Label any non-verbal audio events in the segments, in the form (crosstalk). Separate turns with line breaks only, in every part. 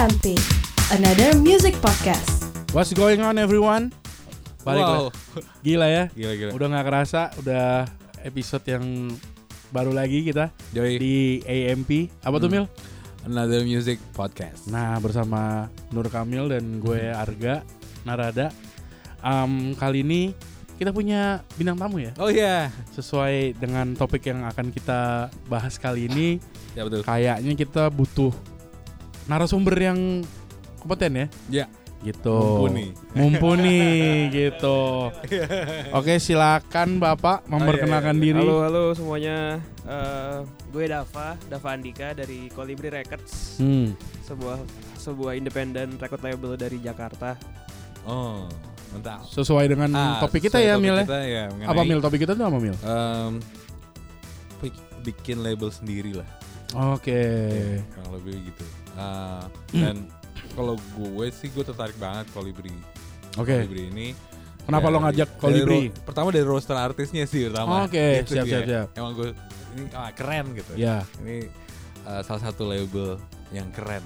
AMP, another music podcast.
What's going on everyone? Balik
Wow.
Gila ya.
Gila gila.
Udah nggak kerasa, udah episode yang baru lagi kita
Joy.
di AMP. Apa tuh
Hmm.
Mil?
Another Music Podcast.
Nah bersama Nur Kamil dan gue Arga Narada. Am, kali ini kita punya bintang tamu ya.
Oh iya.
Sesuai dengan topik yang akan kita bahas kali ini,
Ya betul.
kayaknya kita butuh narasumber yang kompeten ya.
Ya.
Gitu.
Mumpuni.
Mumpuni (laughs) gitu. Oke, silakan Bapak memperkenalkan diri.
Halo halo semuanya, Eh, gue Dava, Dava Andika dari Colibri Records,
Hmm.
sebuah sebuah independent record label dari Jakarta.
Oh, mantap.
Sesuai dengan
Ah,
topik kita ya,
topik
Mil ya.
Kita, ya mengenai,
Apa Mil topik kita tuh apa Mil?
bik- bikin label sendiri lah.
Oke.
Kurang lebih gitu.
Hmm.
dan kalau gue sih gue tertarik banget Kolibri.
Oke.
Kolibri ini.
Kenapa
Ya,
lo ngajak
dari
Kolibri?
ro- pertama dari roster artisnya sih pertama.
Oke,
Gitu
siap, siap, siap.
Emang gue ini ah, keren gitu.
Ya,
Ini uh, salah satu label yang keren.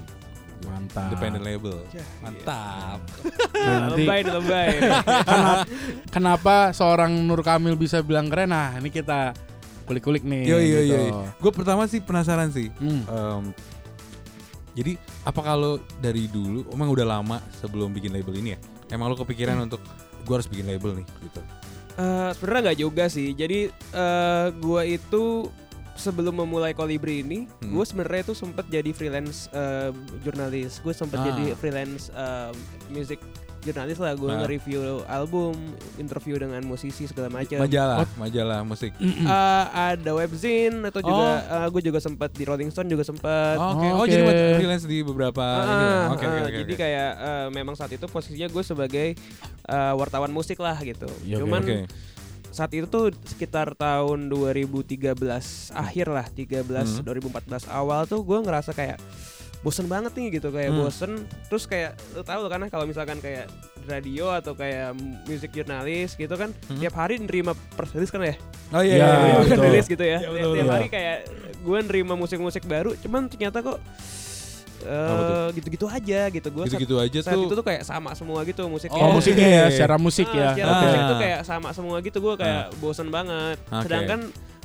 mantap.
Independent label.
Ya,
Mantap.
Nah, nanti
lebay lebay. (laughs)
kenapa, kenapa seorang Nur Kamil bisa bilang keren? Nah, ini kita kulik-kulik nih.
Yo yo
gitu.
yo. Gue pertama sih penasaran sih.
Hmm.
Em, jadi apa kalau dari dulu emang udah lama sebelum bikin label ini ya? Emang lo kepikiran untuk gue harus bikin label nih gitu.
Eh, Sebenarnya nggak juga sih. Jadi eh, gue itu sebelum memulai Kolibri ini,
Hmm.
gue sebenarnya itu sempat jadi freelance eh, jurnalis. Gue sempat
Ah.
jadi freelance eh, music jurnalis lah. Gue
Ah.
nge-review album, interview dengan musisi segala macam.
Majalah, majalah musik.
Eh, ada webzine atau juga
Oh.
gue juga sempat di Rolling Stone juga sempat.
Oke, oh
Oke.
jadi buat freelance di beberapa ini ya?
Ah,
Oke,
ah,
oke, oke.
jadi
oke.
kayak eh, memang saat itu posisinya gue sebagai eh, wartawan musik lah gitu.
Iya, oke,
Cuman
Oke.
saat itu tuh sekitar tahun 2013 akhir lah, 13
Hmm.
2014 awal tuh gue ngerasa kayak bosen banget nih gitu kayak
Hmm.
bosen terus kayak lo tau lo kan kalau misalkan kayak radio atau kayak music jurnalis gitu kan
Hmm.
tiap hari nerima press release kan ya
Oh iya,
Ya,
iya, iya.
press
betul.
release gitu ya
Ya,
tiap,
betul,
tiap
betul.
hari kayak gue nerima musik-musik baru cuman ternyata kok eh, gitu-gitu aja gitu gue saat,
Gitu-gitu aja
saat
tuh.
itu tuh kayak sama semua gitu musiknya
Oh, musiknya ya, secara musik
Ah,
ya.
secara
Oke.
musik
Ah.
tuh kayak sama semua gitu gue kayak bosen banget
Oke.
sedangkan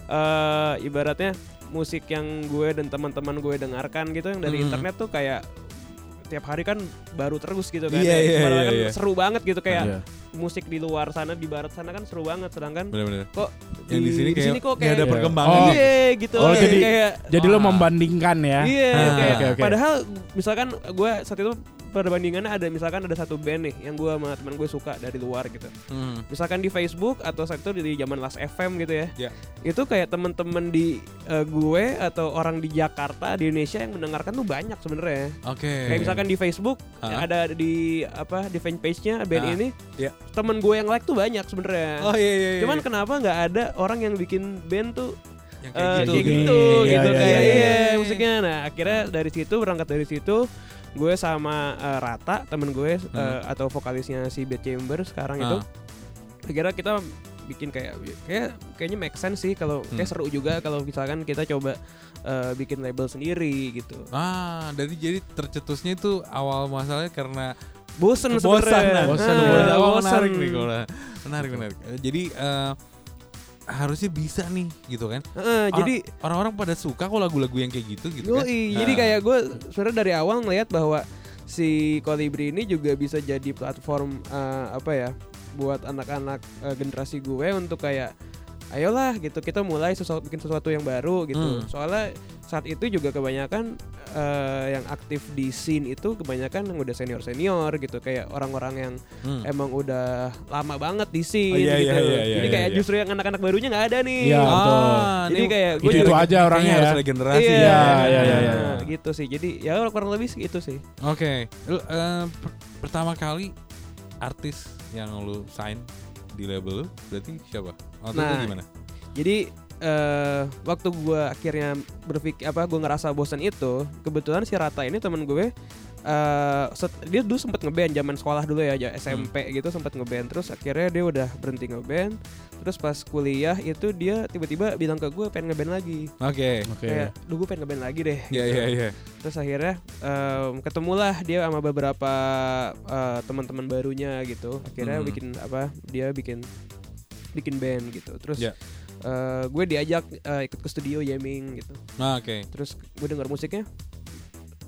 eh, ibaratnya musik yang gue dan teman-teman gue dengarkan gitu yang dari
Hmm.
internet tuh kayak tiap hari kan baru terus gitu kan
iya,
Padahal
iya,
kan
iya.
seru banget gitu kayak
Iya.
musik di luar sana di barat sana kan seru banget sedangkan
Bener-bener.
kok
Yang di sini kayak
kok
nggak ada
kayak
perkembangan.
Oh.
iya gitu
Oh,
kayak,
jadi-
kayak
Jadi lo
Wah.
membandingkan ya.
Iya,
Ah,
kayak
oke, oke.
padahal misalkan gue saat itu perbandingannya ada misalkan ada satu band nih yang gue sama teman gue suka dari luar gitu.
Hmm.
Misalkan di Facebook atau saat itu di zaman Last FM gitu ya.
Ya.
Itu kayak temen-temen di eh, gue atau orang di Jakarta di Indonesia yang mendengarkan tuh banyak sebenarnya.
Oke.
Kayak misalkan di Facebook
Ah.
ada di apa di fanpage-nya band
Ah,
ini.
iya.
Temen gue yang like tuh banyak sebenarnya.
Oh iya iya. iya.
Cuman kenapa nggak ada orang yang bikin band tuh
yang kayak
kayak
gitu.
gitu,
Iya,
gitu
iya,
kayak
iya,
iya,
iya.
musiknya. Nah akhirnya dari situ berangkat dari situ gue sama eh, Rata temen gue eh,
Hmm.
atau vokalisnya si Bad Chamber sekarang itu
Ah.
akhirnya kita bikin kayak kayak kayaknya make sense sih kalau kayak
Hmm.
seru juga kalau misalkan kita coba eh, bikin label sendiri gitu.
Ah, dari jadi tercetusnya itu awal masalahnya karena
Bosen sebenarnya.
Bosen,
Ah,
bosen.
Oh,
bosen.
menarik nih kalau menarik menarik. Jadi eh, harusnya bisa nih gitu kan.
Heeh, jadi
Orang-orang pada suka kok lagu-lagu yang kayak gitu gitu kan.
Yoi, jadi kayak gue sebenarnya dari awal ngelihat bahwa si Kolibri ini juga bisa jadi platform eh, apa ya buat anak-anak eh, generasi gue untuk kayak ayolah gitu kita mulai sesuatu bikin sesuatu yang baru gitu.
Hmm.
Soalnya saat itu juga kebanyakan eh, yang aktif di scene itu kebanyakan yang udah senior senior gitu kayak orang-orang yang
Hmm.
emang udah lama banget di scene
Oh, iya,
gitu.
iya, iya,
jadi
iya,
kayak
iya.
justru yang anak-anak barunya nggak ada nih.
Iya, betul.
Ah,
Jadi kayak gue
Itu
juga
aja orangnya ya.
harus regenerasi.
Iya,
Iya, iya, iya, iya.
Nah, gitu sih. Jadi ya kurang lebih itu sih.
Oke, Lu, eh, per- pertama kali artis yang lu sign di label lu berarti siapa? Waktu itu
Nah,
gimana?
Jadi eh waktu gue akhirnya berpikir apa gue ngerasa bosan itu, kebetulan si Rata ini temen gue eh, set- dia dulu sempet ngeband zaman sekolah dulu ya SMP gitu sempet ngeband terus akhirnya dia udah berhenti ngeband terus pas kuliah itu dia tiba-tiba bilang ke gue pengen ngeband lagi
Oke.
Oke.
kayak duh gue pengen ngeband lagi deh
Iya
gitu.
iya iya.
terus akhirnya em, ketemulah dia sama beberapa eh, teman-teman barunya gitu akhirnya
Hmm.
bikin apa dia bikin bikin band gitu terus
Ya.
eh, gue diajak eh, ikut ke studio jamming gitu
Nah, oke.
terus gue denger musiknya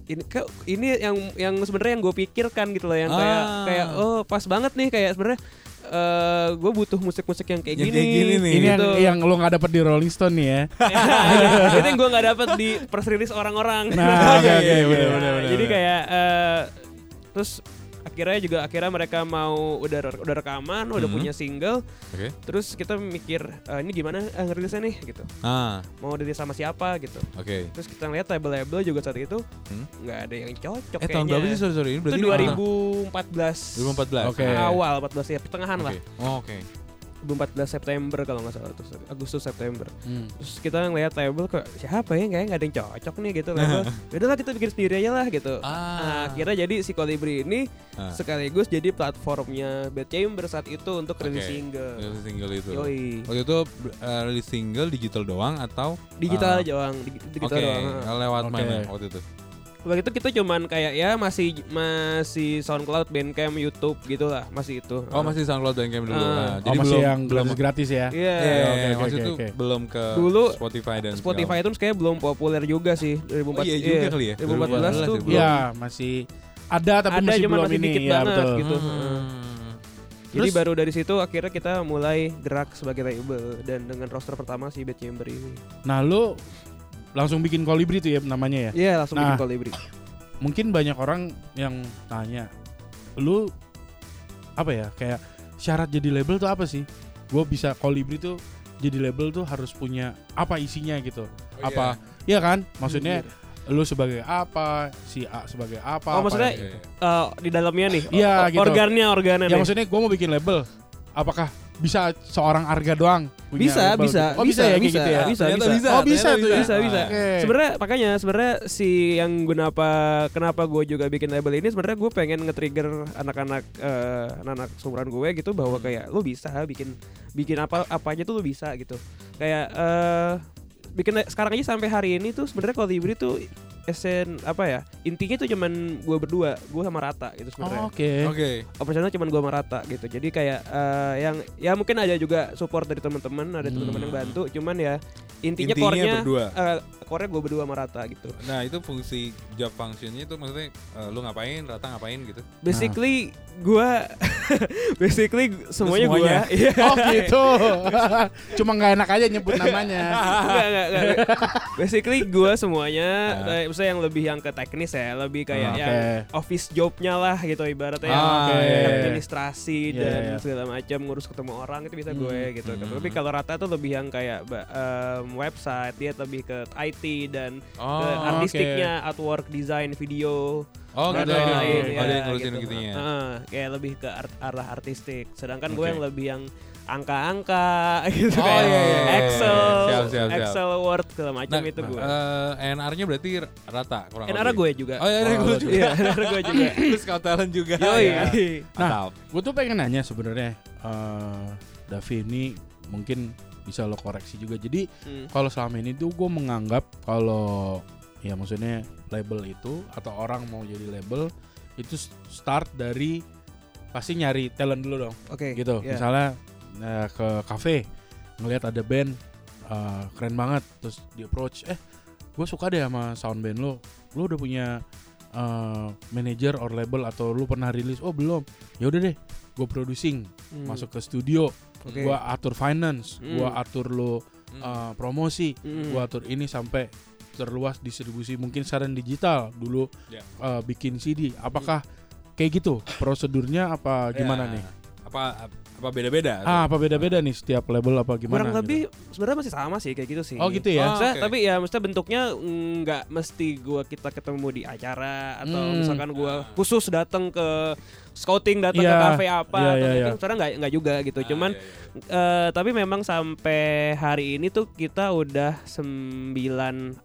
ini ke, ini yang yang sebenarnya yang gue pikirkan gitu loh yang kayak
Ah.
kayak oh pas banget nih kayak sebenarnya eh gue butuh musik-musik yang kayak
Yang
gini
kayak gini nih.
Ini yang
gitu.
yang lo nggak dapet di Rolling Stone nih ya. (laughs)
itu yang gue nggak dapet di press release orang-orang
Nah, (laughs) oke
Iya,
oke
iya,
bener
iya.
bener bener.
jadi kayak eh, terus akhirnya juga akhirnya mereka mau udah udah rekaman udah
Mhm.
punya single
Oke.
terus kita mikir eh, ini gimana eh, ngerilisnya nih gitu
Ah,
mau rilis sama siapa gitu
oke.
terus kita lihat label-label juga saat itu
Hmm.
nggak ada yang cocok
Eh tahun berapa sih sorry sorry ini
itu
berarti
2014
2014.
Oke.
awal 14 ya pertengahan lah
Oke. Oh, oke.
2014 September kalau nggak salah terus Agustus September
Hmm.
terus kita ngeliat label kok siapa ya kayak nggak ada yang cocok nih gitu label (laughs) Yaudah lah kita bikin sendiri aja lah gitu Nah,
Ah.
akhirnya jadi si Colibri ini
Ah.
sekaligus jadi platformnya Bad Chamber saat itu untuk rilis
Oke.
single.
Rilis single itu.
Yoi.
Waktu itu uh, rilis single digital doang atau
Digital aja doang, digital doang. ha.
lewat
Oke.
mana waktu itu?
Waktu itu kita cuman kayak ya masih masih SoundCloud, Bandcamp, YouTube gitu lah, masih itu.
Oh, masih SoundCloud dan Cam dulu.
Ah.
Nah,
oh masih
belum
yang
belum
gratis gratis ya.
Iya.
Iya,
Oke, oke,
waktu
oke,
itu
oke.
belum ke
Dulu
Spotify dan
Spotify itu kayak belum populer juga sih 2014.
Oh, iya juga kali ya,
2014 tuh
2014
belum.
Iya masih ada tapi
Ada,
masih belum
masih
ini
dikit
ya
banget
betul.
gitu.
Hmm.
Jadi
Terus-
baru dari situ akhirnya kita mulai gerak sebagai label dan dengan roster pertama si Bad Chamber ini.
Nah lu langsung bikin kolibri tuh ya namanya ya.
Iya, langsung
Nah.
bikin Colibri.
Mungkin banyak orang yang tanya, lu apa ya kayak syarat jadi label tuh apa sih? Gue bisa kolibri tuh jadi label tuh harus punya apa isinya gitu.
Oh,
apa? Iya kan? Maksudnya
Hmm.
lu sebagai apa, si A sebagai apa?
Oh,
apa
maksudnya
gitu.
Eh, di dalamnya nih.
Iya, gitu.
Organnya, organnya
Ya
nih.
maksudnya gue mau bikin label. Apakah bisa seorang Arga doang punya
bisa,
label
bisa,
gitu? Oh bisa, ya kayak gitu ya.
bisa, bisa,
bisa.
Oh bisa tuh ya.
bisa, bisa.
Oke.
Sebenarnya makanya sebenarnya si yang kenapa kenapa gue juga bikin label ini sebenarnya gue pengen nge-trigger anak-anak eh, anak-anak seumuran gue gitu bahwa kayak lu bisa bikin bikin apa apa aja tuh lu bisa gitu. Kayak eh bikin sekarang aja sampai hari ini tuh sebenarnya Colibri tuh esen apa ya intinya tuh cuman gue berdua gue sama Rata gitu
Oh,
sebenarnya
Oke.
Oke.
operasional cuman gue sama Rata gitu jadi kayak eh, yang ya mungkin ada juga support dari teman-teman ada teman-teman yang bantu cuman ya intinya,
Intinya
core-nya
berdua.
eh, core-nya gue berdua sama Rata gitu
Nah, itu fungsi job functionnya itu maksudnya eh, lu ngapain, Rata ngapain gitu.
basically gue (laughs) basically semuanya gue
semuanya.
iya
Oh gitu. Cuma nggak enak aja nyebut namanya.
Enggak, enggak, enggak. Basically gue semuanya,
Ah.
Misalnya yang lebih yang ke teknis ya, lebih kayak
Ah,
yang office jobnya lah gitu ibaratnya
Ah,
yang
oke.
administrasi
Iya,
dan
iya.
segala macam ngurus ketemu orang itu bisa gue
Hmm.
gitu.
Hmm.
Tapi kalau Rata tuh lebih yang kayak em, website, dia lebih ke IT dan
Oh,
ke artistiknya, artwork, desain, video,
Oh, gitu.
lain-lain,
Oh, dia
ya,
yang ngurusin
gitu.
gitunya.
Heeh, kayak lebih ke art- arah artistik. Sedangkan gue
Oke.
yang lebih yang angka-angka (laughs) gitu
Oh,
kayak
iya, iya, iya.
Excel,
Siap, siap, siap.
Excel, Word segala macam
Nah,
itu gue.
eh, NR-nya berarti rata kurang
NR
lebih.
gue juga.
Oh, iya, iya, gue juga.
Iya, NR gue (laughs) juga.
Terus kau talent juga.
Yoi.
ya. Mantap.
Gue tuh pengen nanya sebenarnya, eh Davi ini mungkin bisa lo koreksi juga. Jadi
Hmm.
kalau selama ini tuh gue menganggap kalau ya maksudnya label itu atau orang mau jadi label itu start dari pasti nyari talent dulu dong
Oke.
gitu
iya.
misalnya eh, ke cafe ngelihat ada band eh, keren banget. Terus di approach eh gue suka deh sama sound band lo. Lo udah punya eh, manager or label atau lu pernah rilis? Oh belum. Ya udah deh gue producing.
Hmm.
masuk ke studio
Oke.
gue atur finance
Hmm.
gue atur lo uh, promosi
Hmm.
gue atur ini sampai terluas distribusi mungkin saran digital. Dulu
Ya.
uh, bikin CD apakah kayak gitu prosedurnya apa gimana
Ya,
nih?
Apa Apa beda-beda?
Ah, apa beda-beda nih setiap label apa gimana?
kurang
gitu?
lebih sebenarnya masih sama sih kayak gitu sih
Oh gitu ya.
Oh,
Maksudnya,
oke.
tapi ya maksudnya bentuknya nggak mesti gua kita ketemu di acara atau
Hmm.
misalkan gua khusus datang ke scouting datang
Iya.
ke kafe apa
Iya,
atau
iya,
itu
iya.
sebenarnya nggak nggak juga gitu
Ah,
cuman
iya, iya.
eh, tapi memang sampai hari ini tuh kita udah 9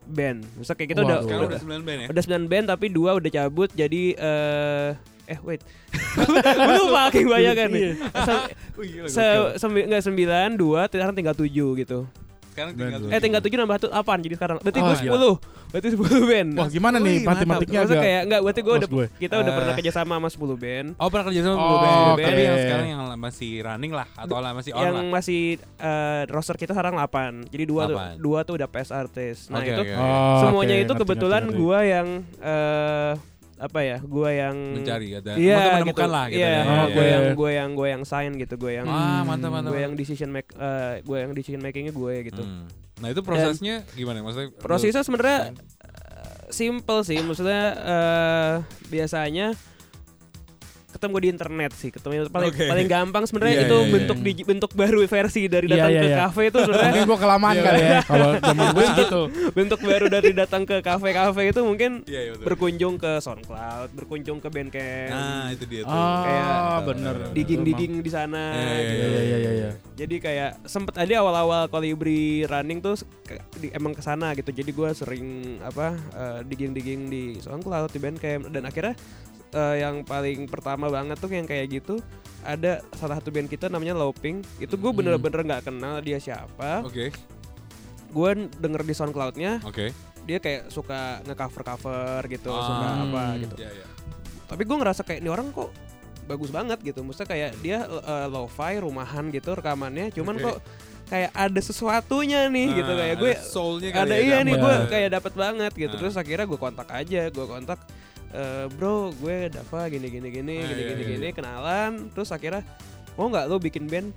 band misalnya kayak kita udah udah,
udah 9 band ya?
udah 9 band tapi dua udah cabut jadi eh eh wait (laughs) gue lupa kayak banyak kan nih Se-
gila,
se sembi- nggak sembilan dua sekarang tinggal tujuh gitu
Sekarang tinggal
Eh tinggal 7 nambah tuh apaan jadi sekarang? Berarti
Oh,
gue. 10. Berarti 10 band.
Wah, gimana nih matematiknya agak
kayak enggak berarti gue
close
udah
gue.
kita udah
Eh.
pernah kerja sama sama 10 band.
Oh pernah kerja sama
Oh,
10 band. Tapi yang sekarang yang masih running lah atau lah masih on
yang
lah.
masih eh, roster kita sekarang 8. Jadi dua tuh
Delapan.
dua tuh udah PS artis. Nah,
Oke,
itu.
Oh,
semuanya itu kebetulan gua yang eh apa ya? Gua yang
mencari ada
Iya,
menemukan
gitu.
lah gitu
Iya,
ya.
Oh,
gue
oke.
yang gue yang gue yang sign gitu, gue yang
Ah, mantap mantap.
gue yang decision make eh, gue yang decision makingnya gue gitu.
Hmm. Nah, itu prosesnya gimana? Maksudnya
Prosesnya sebenarnya eh, simple sih, maksudnya eh biasanya ketemu di internet sih, ketemu paling
Oke.
paling gampang sebenarnya
Iya,
itu
iya, iya.
bentuk di, bentuk baru versi dari
Iya,
datang
iya,
ke
iya.
kafe itu sebenarnya
Mungkin gua kelamaan kali ya kalau zaman gue gitu.
bentuk baru dari datang ke kafe-kafe itu mungkin
Iya, iya betul.
berkunjung ke SoundCloud, berkunjung ke Bandcamp,
Nah, itu dia tuh.
Ah,
Kayak
bener.
digging-digging di sana.
Iya, iya,
gitu.
Iya, iya, iya, iya.
Jadi kayak sempet ada awal-awal kolibri running tuh ke- di, emang ke sana gitu. Jadi gua sering apa eh, digging-digging di SoundCloud di Bandcamp dan akhirnya eh, yang paling pertama banget tuh yang kayak gitu ada salah satu band kita namanya Loping. Itu gue
Hmm.
bener-bener nggak kenal dia siapa.
Oke,
Gue denger di SoundCloudnya
oke.
dia kayak suka nge-cover-cover gitu,
Ah.
suka apa gitu.
Iya, iya.
Tapi gue ngerasa kayak ini orang kok bagus banget gitu. Maksudnya kayak dia eh, lo-fi rumahan gitu rekamannya, cuman
Oke.
kok kayak ada sesuatunya nih gitu
Ah,
kayak gue
soulnya
ada
ya,
iya
dapet.
nih gue kayak dapat banget gitu
Ah.
terus akhirnya gue kontak aja gue kontak "Eh, bro gue Dava gini gini gini
Ah,
gini
iya,
gini
iya,
gini
iya.
kenalan terus akhirnya mau nggak lo bikin band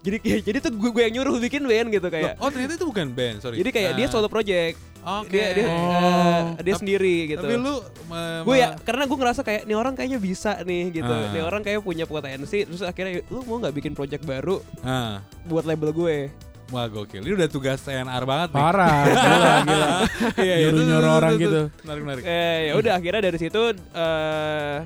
jadi kayak (laughs) jadi tuh gue, gue yang nyuruh bikin band gitu kayak
Loh, oh ternyata itu bukan band, sorry.
jadi kayak dia
Ah,
solo project
Oke.
dia dia
Oh.
eh, dia
Tapi-
sendiri gitu
Tapi lu
gue ya karena gue ngerasa kayak nih orang kayaknya bisa nih gitu
Ah.
nih orang kayak punya potensi terus akhirnya lu mau nggak bikin project baru
Ah,
buat label gue
wah gokil. Ini udah tugas TNR banget nih.
Parah, (laughs) gila, gila.
Iya, iya,
Nyuruh-nyuruh orang gitu.
Menarik, menarik.
eh ya udah akhirnya dari situ eh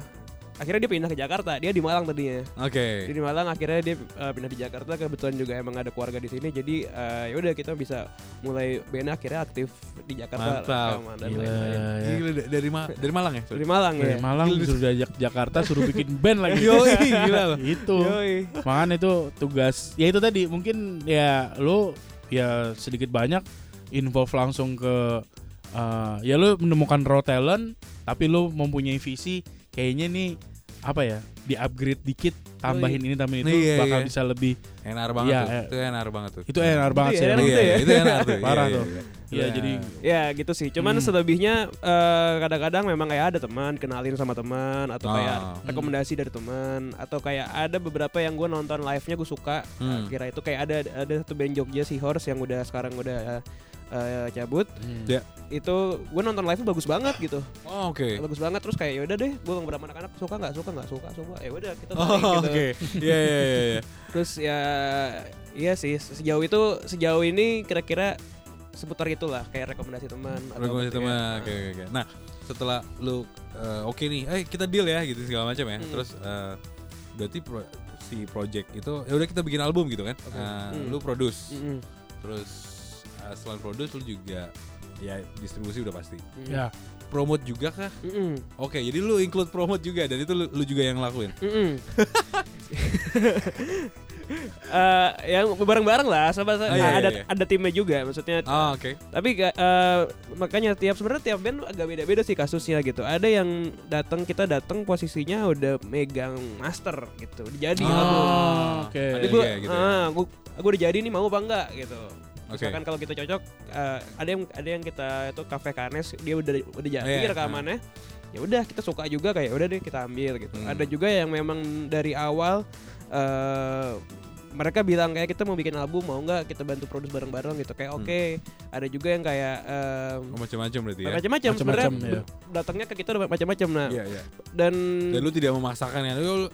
akhirnya dia pindah ke Jakarta dia di Malang tadinya
Oke.
Dia di Malang akhirnya dia eh, pindah di Jakarta kebetulan juga emang ada keluarga di sini jadi eh, ya udah kita bisa mulai band akhirnya aktif di Jakarta
Mantap.
dan
Gila,
lain-lain.
ya.
Gila, da- dari Ma- dari Malang ya?
dari Malang
Dari
ya
Malang suruh diajak Jakarta suruh bikin band lagi. (laughs)
Yoi, gila loh.
Itu.
Yoi.
Makanya itu tugas ya itu tadi mungkin ya lo ya sedikit banyak involve langsung ke uh, ya lo menemukan raw talent tapi lo mempunyai visi kayaknya nih apa ya di upgrade dikit tambahin ini tambahin itu
Iya,
bakal
iya.
bisa lebih
Enar banget
Iya,
tuh.
eh.
Itu enar banget tuh.
itu enak banget
ya,
sih
ya.
Iya, itu enar tuh. (laughs)
Parah
Iya,
tuh.
iya, iya.
Iya, jadi
ya gitu sih cuman
Hmm.
selebihnya eh, kadang-kadang memang kayak ada teman kenalin sama teman atau
Ah.
kayak rekomendasi dari teman atau kayak ada beberapa yang gue nonton live nya gue suka
Hmm.
kira itu kayak ada ada satu band Jogja si Horse yang udah sekarang udah eh, cabut
Hmm.
Ya.
itu gue nonton live nya bagus banget gitu
Oh, oke.
bagus banget terus kayak yaudah deh gue ngobrol sama anak-anak suka nggak suka nggak suka suka ya udah kita
Oh,
gitu
oke. Iya, iya, iya, iya. (laughs)
terus ya iya sih sejauh itu sejauh ini kira-kira seputar itulah kayak rekomendasi teman atau
Rekomendasi
kayak-
teman. Oke, oke, oke. Nah, setelah lu eh, oke nih, eh kita deal ya gitu segala macam ya.
Hmm.
Terus eh, berarti pro- si project itu ya udah kita bikin album gitu kan.
Oke.
Nah,
Hmm.
lu produce.
Mm-mm.
Terus eh, selain produce lu juga ya distribusi udah pasti.
Mm.
ya
Promote juga kah?
Mm-mm.
Oke, jadi lu include promote juga dan itu lu, lu juga yang lakuin.
Mm-mm. (laughs) Eh, yang bareng-bareng lah sama
Oh, iya,
ada
iya, iya.
ada timnya juga maksudnya
Ah, oke.
tapi ga- eh, makanya tiap sebenarnya tiap band agak beda-beda sih kasusnya gitu ada yang datang kita datang posisinya udah megang master gitu jadi
Ah,
album
oke.
Ada
Jadi
juga
gua,
ya gitu ya?
ah, gua, gua udah jadi nih mau apa enggak gitu.
Oke.
Misalkan kalau kita cocok, eh, ada yang ada yang kita itu kafe Kanes dia udah udah jadi
Iya,
rekamannya. Ya udah kita suka juga kayak udah deh kita ambil gitu.
Hmm.
Ada juga yang memang dari awal eh mereka bilang kayak kita mau bikin album mau nggak kita bantu produce bareng-bareng gitu kayak
Hmm.
oke ada juga yang kayak em,
Oh, macam-macam berarti ya.
macam-macam sebenarnya
Macam-macam,
datangnya ke kita udah macam-macam nah
Iya, iya.
dan
Dan lu tidak memaksakan ya, lu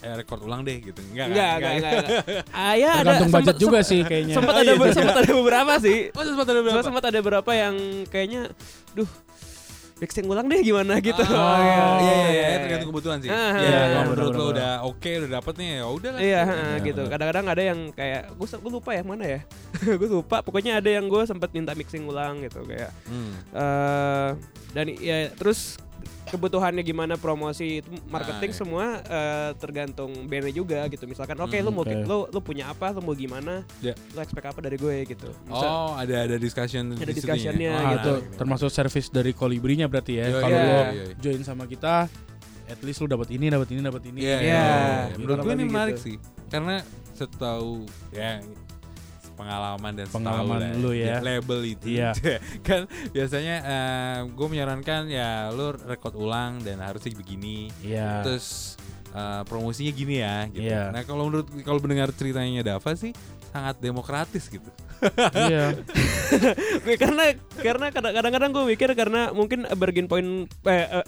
eh, record ulang deh gitu. Enggak,
enggak enggak enggak, enggak. (laughs) ah ya ada sempet-
juga
sempet-
sih kayaknya.
sempat
Oh,
ada
iya.
sempat ada beberapa sih
sempat ada berapa?
sempat ada beberapa yang kayaknya duh mixing ulang deh gimana gitu
Ah,
iya
iya, iya, iya, tergantung kebutuhan sih.
Ah,
Iya,
ah,
kalau menurut
benar.
udah oke, udah dapet nih, ya udah lah.
Iya,
Iya,
gitu. Kadang-kadang ada yang kayak gue gue lupa ya mana ya. (laughs) gue lupa. Pokoknya ada yang gue sempat minta mixing ulang gitu kayak.
Hmm.
eh dan ya terus kebutuhannya gimana promosi itu marketing
Ah, iya.
semua eh, tergantung bandnya juga gitu. Misalkan oke
Hmm,
lu mau
oke.
lu lu punya apa, lu mau gimana,
Ya.
lu expect apa dari gue gitu. Misal-
Oh, ada ada discussion
Ada
di situ
discussionnya
ya?
Ah,
gitu.
itu termasuk service dari Kolibrinya berarti ya. Kalau lo
iya, iya.
join sama kita, at least lu dapat ini, dapat ini, dapat ini.
Iya,
iya.
gitu.
Menurut gue ini
Gitu.
menarik sih. Karena setahu ya pengalaman dan setahu
Pengalaman
lah,
lu ya.
label itu
Iya. (laughs)
kan biasanya gue menyarankan ya lu record ulang dan harusnya begini
Iya.
terus eh, promosinya gini ya gitu.
Iya.
Nah kalau menurut kalau mendengar ceritanya Dava sih sangat demokratis gitu.
Iya. (laughs)
Gue karena karena kadang- kadang-kadang gue mikir karena mungkin bargain point eh, eh,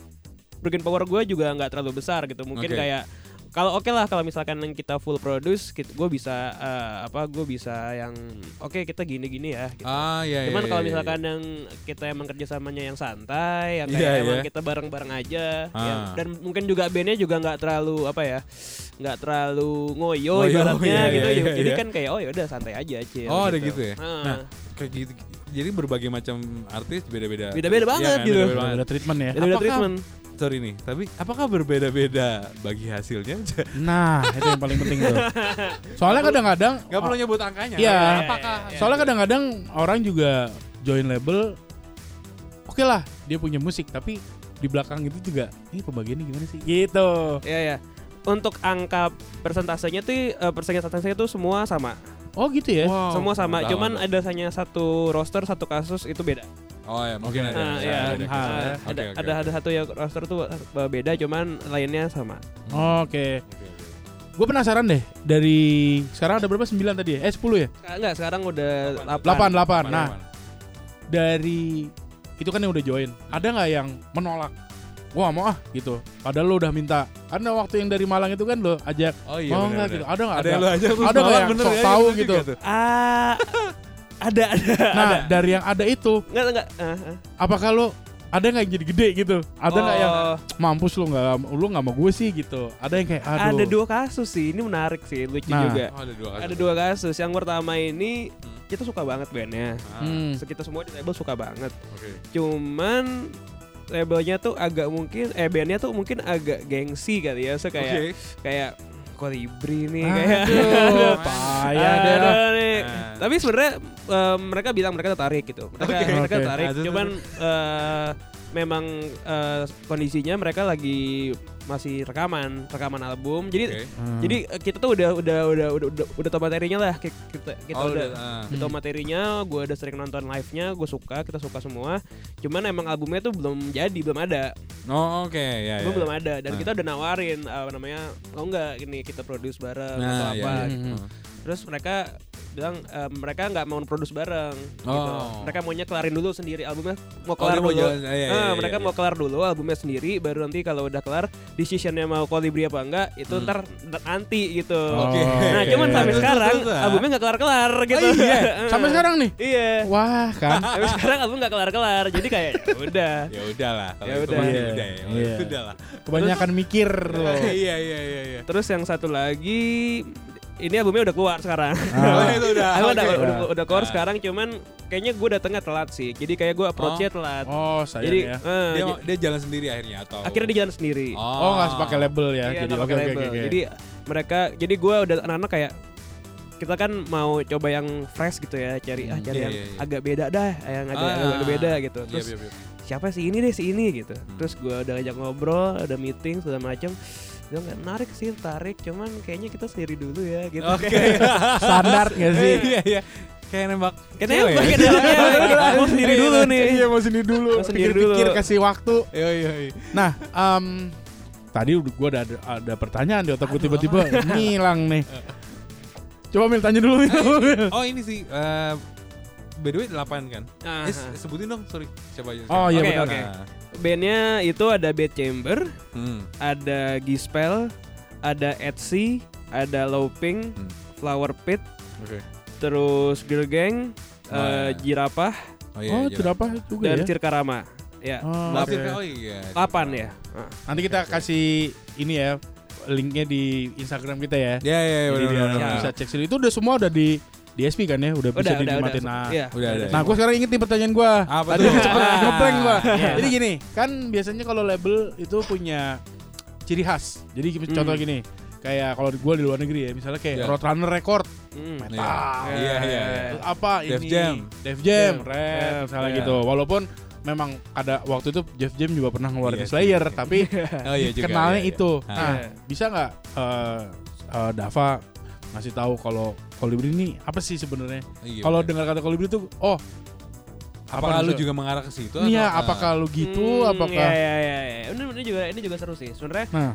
bargain power gue juga nggak terlalu besar gitu mungkin
Oke.
kayak kalau oke lah kalau misalkan yang kita full produce gue bisa eh, apa gue bisa yang oke kita gini-gini ya gitu.
Ah iya
Cuman
iya,
kalau
iya,
misalkan yang kita emang kerjasamanya yang santai, yang
Iya,
kayak emang
iya.
kita bareng-bareng aja,
Ah.
yang- dan mungkin juga bandnya juga nggak terlalu apa ya, nggak terlalu ngoyo
Ngoyo,
ibaratnya
iya,
gitu.
iya,
Jadi
iya.
kan kayak oh ya udah santai aja Cil,
Oh, ada gitu ya?
Ah.
Nah, kayak gitu. Jadi berbagai macam artis beda-beda.
Beda-beda
Iya
banget
kan?
gitu.
Beda-beda banget.
Ada treatment ya.
Beda-beda
Apakah-
treatment.
Sorry nih, tapi apakah berbeda-beda bagi hasilnya? (laughs)
Nah, itu yang paling penting tuh. Soalnya kadang-kadang
Gak perlu nyebut angkanya.
Iya.
Apakah?
Iya, iya.
Soalnya kadang-kadang orang juga join label Oke lah, dia punya musik tapi di belakang itu juga ini pembagiannya gimana sih? Gitu.
Iya ya. Untuk angka persentasenya tuh eh, persentasenya tuh semua sama.
Oh gitu ya.
Wow,
semua sama. Cuman ada hanya satu roster, satu kasus itu beda.
Oh ya, mungkin
Oke.
ada. Ada-
iya.
ada-
ada ada
oke.
ada satu yang roster tuh eh, beda, cuman lainnya sama.
Oke. Gue penasaran deh dari sekarang ada berapa? 9 tadi ya? Eh 10 ya?
Enggak, sekarang udah
Delapan.
8.
8. Nah, dari itu kan yang udah join. Ada nggak yang menolak? Gua mau ah gitu. Padahal lo udah minta. Karena waktu yang dari Malang itu kan lo ajak.
Oh iya.
mau
bener,
nggak
bener.
gitu? Ada nggak?
Ada yang lu aja
Ada nggak yang sok tahu gitu?
Ah, ada ada.
Nah
ada.
dari yang ada itu,
Enggak enggak. Ah, ah.
apakah lo ada nggak yang jadi gede gitu? Ada nggak yang
Oh,
mampus lo nggak lu nggak mau gue sih gitu? Ada yang kayak aduh.
ada dua kasus sih. Ini menarik sih, lucu
Nah.
juga.
Oh, ada dua kasus.
Ada dua kasus. Yang pertama ini kita suka banget bandnya.
Ah,
Hmm.
Kita semua di label suka banget.
Oke.
Cuman labelnya tuh agak mungkin eh bandnya tuh mungkin agak gengsi kali ya. So kayak
Oke.
kayak kolibri nih kayak
Aduh, payah
Ada nih.
Nah.
Tapi sebenarnya eh, mereka bilang mereka tertarik gitu. Mereka,
Oke.
mereka tertarik.
Nah,
Cuman eh, memang eh, kondisinya mereka lagi masih rekaman, rekaman album. Jadi
Oke.
Hmm.
jadi eh, kita tuh udah udah udah udah udah, udah tahu materinya lah. Ki- Kita kita
Oh,
udah
udah, ah.
kita tahu
Hmm.
materinya, gue udah sering nonton live-nya, gue suka, kita suka semua. Cuman emang albumnya tuh belum jadi, belum ada,
Oh, oke, ya, ya.
belum belum ada. Dan
Nah.
kita udah nawarin apa namanya, oh enggak, ini kita produce bareng atau
Nah,
apa.
ya,
gitu.
ya.
Terus mereka bilang eh, mereka nggak mau produce bareng gitu.
Oh.
Mereka maunya kelarin dulu sendiri albumnya mau
Oh,
kelar
mau
dulu.
jalan- iya, iya,
Ah,
iya,
mereka
iya.
mau kelar dulu albumnya sendiri baru nanti kalau udah kelar decisionnya mau kolibri apa enggak itu
Hmm.
ntar nanti gitu.
Oke.
Nah, cuman
Oke.
sampai sekarang albumnya nggak kelar-kelar gitu.
Oh, iya. (laughs) Sampai sekarang nih.
Iya.
Wah kan. (laughs)
Tapi sekarang album nggak kelar-kelar. Jadi kayak ya udah. (laughs)
Ya udahlah,
Ya udah.
ya udah ya.
iya.
Udah lah.
Kebanyakan mikir lo.
Iya, iya, iya, iya.
Terus yang satu lagi ini albumnya udah keluar sekarang. (laughs)
Oh,
Ah.
itu udah.
Album udah,
oke.
udah, udah keluar
Ah.
sekarang cuman kayaknya gue datangnya telat sih. Jadi kayak gue approach-nya telat.
Oh, sayang
Jadi
ya.
eh,
Dia dia jalan sendiri akhirnya atau
akhirnya dia jalan sendiri.
Oh, nggak pakai label ya.
Iya,
jadi
nggak
oke
pakai
oke
label.
oke.
Jadi mereka jadi gue udah anak-anak kayak kita kan mau coba yang fresh gitu ya, cari ah
Hmm,
cari
iya,
yang
iya, iya.
agak beda dah, yang agak,
Ah.
agak, agak beda gitu.
Iya,
Terus
iya, iya.
siapa sih ini deh si ini gitu.
Hmm.
Terus gue udah ngajak ngobrol, ada meeting segala macam. Dia nggak menarik sih, tarik, cuman kayaknya kita sendiri dulu ya gitu.
Oke. (laughs)
Standar nggak sih?
Iya, iya. Kayak nembak
Kayaknya
cewek.
pakai dalamnya mau sendiri dulu nih.
Iya mau sendiri dulu.
Mau sendiri
Pikir-pikir
dulu.
kasih waktu.
Iya, iya, iya.
Nah, em, tadi udah gua ada ada pertanyaan di otak gue tiba-tiba (laughs) ngilang nih. Coba Mil tanya dulu Mil. (laughs)
Oh ini sih eh, by the way 8 kan?
Ah,
Eh, sebutin dong, sorry. Siapa aja?
Oh iya
Oke,
benar.
oke. Bandnya itu ada Bad Chamber,
hmm.
ada Gispel, ada Etsy, ada Loping,
Hmm.
Flower Pit,
Oke.
terus Girl Gang,
Oh,
eh,
iya.
Jirapah,
Oh iya.
Oh,
iya.
apa juga
dan
ya.
Cirkarama. Ya,
Oh.
Circa- oh iya.
ya.
Nanti kita kasih ini ya linknya di Instagram kita ya.
Ya ya ya
dia
benar.
bisa cek sendiri. Itu udah semua udah di DSP kan ya, udah, bisa
Udah, udah, udah.
dinikmatin. Nah,
Iya.
Udah ada.
Nah, gue sekarang inget nih pertanyaan gue.
Apa
Tadi
Ah.
ngeblank gue.
Iya.
Jadi gini, kan biasanya kalau label itu punya ciri khas. Jadi
Hmm.
contoh gini, kayak kalau gue di luar negeri ya, misalnya kayak
Iya.
Roadrunner Record,
Hmm.
metal.
Iya, iya, iya.
Terus apa
Def
ini?
Jam.
Def Jam,
Jam.
Red,
Def,
misalnya
iya.
gitu. Walaupun memang ada waktu itu Jeff Jam juga pernah ngeluarin
sih.
Slayer, tapi (laughs)
Oh iya juga.
kenalnya
iya, iya.
itu.
Ah.
Nah,
Iya.
bisa nggak eh, eh, Dava ngasih tahu kalau Kolibri ini apa sih sebenarnya?
Iya,
Kalau dengar kata Kolibri itu, oh
apakah lu
maksud-
juga mengarah ke situ?
Iya,
atau-
apakah lu gitu?
Hmm,
apakah
Iya, iya, iya, iya. Ini, ini juga ini juga seru sih. Sebenarnya
Nah,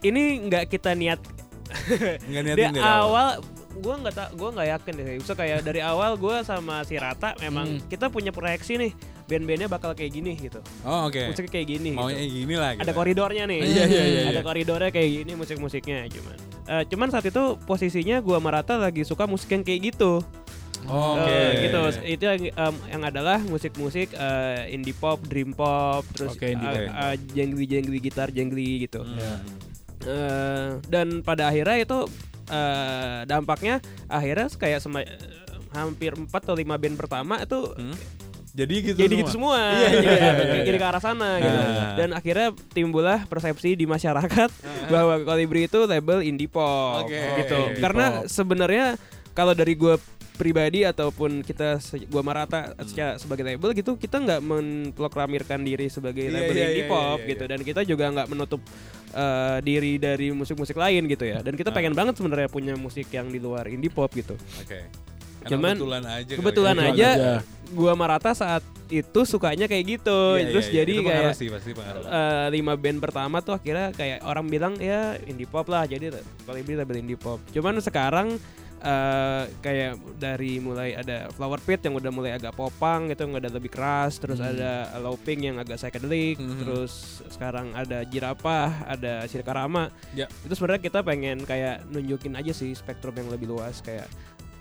ini nggak kita niat (laughs)
Nggak
dari
niatin dari
awal. Gue nggak tak, gue nggak yakin deh. So kayak dari awal gue sama si Rata memang
Hmm.
kita punya proyeksi nih band-bandnya bakal kayak gini gitu.
Oh oke.
Musiknya kayak gini.
Maunya
gitu.
gini lah.
Ada
gitu.
koridornya nih.
Iya, iya, iya,
Ada
iya.
koridornya kayak gini musik-musiknya cuman. Eh, cuman saat itu posisinya gua sama Rata lagi suka musik yang kayak gitu.
Oh, Oke.
Eh, gitu. Itu yang, em, yang adalah musik-musik eh, indie pop, dream pop, terus
indie
eh,
pop.
eh, jangli-jangli gitar, jangli gitu.
Hmm.
Eh, dan pada akhirnya itu eh, dampaknya akhirnya kayak sema- hampir 4 atau 5 band pertama itu
Hmm. Jadi gitu
jadi
semua.
gitu semua
Iya, iya, iya, iya,
jadi
iya.
ke arah sana gitu
Ah.
dan akhirnya timbullah persepsi di masyarakat bahwa Kolibri itu label indie pop
Oke.
gitu
Indie
karena sebenarnya kalau dari gue pribadi ataupun kita gua Marata
Hmm.
sebagai label gitu kita nggak memproklamirkan diri sebagai
Iya,
label
iya,
indie
iya,
pop
iya,
gitu
iya.
dan kita juga nggak menutup uh, diri dari musik-musik lain gitu ya dan kita
Ah.
pengen banget sebenarnya punya musik yang di luar indie pop gitu
Oke. Karena
Cuman-
kebetulan aja.
kebetulan
ya.
Kebetulan
aja,
aja.
gua Marata saat itu sukanya kayak gitu
Iya,
terus
iya.
jadi
Itu
kayak
pengaruh sih pasti pengaruh.
eh, lima band pertama tuh akhirnya kayak orang bilang ya indie pop lah jadi Kolibri label indie pop cuman sekarang eh, kayak dari mulai ada Flower Pit yang udah mulai agak popang gitu yang udah lebih keras terus
Hmm.
ada Loping yang agak psychedelic
Hmm.
terus sekarang ada Jirapah ada Sirkarama
Ya.
itu sebenarnya kita pengen kayak nunjukin aja sih spektrum yang lebih luas kayak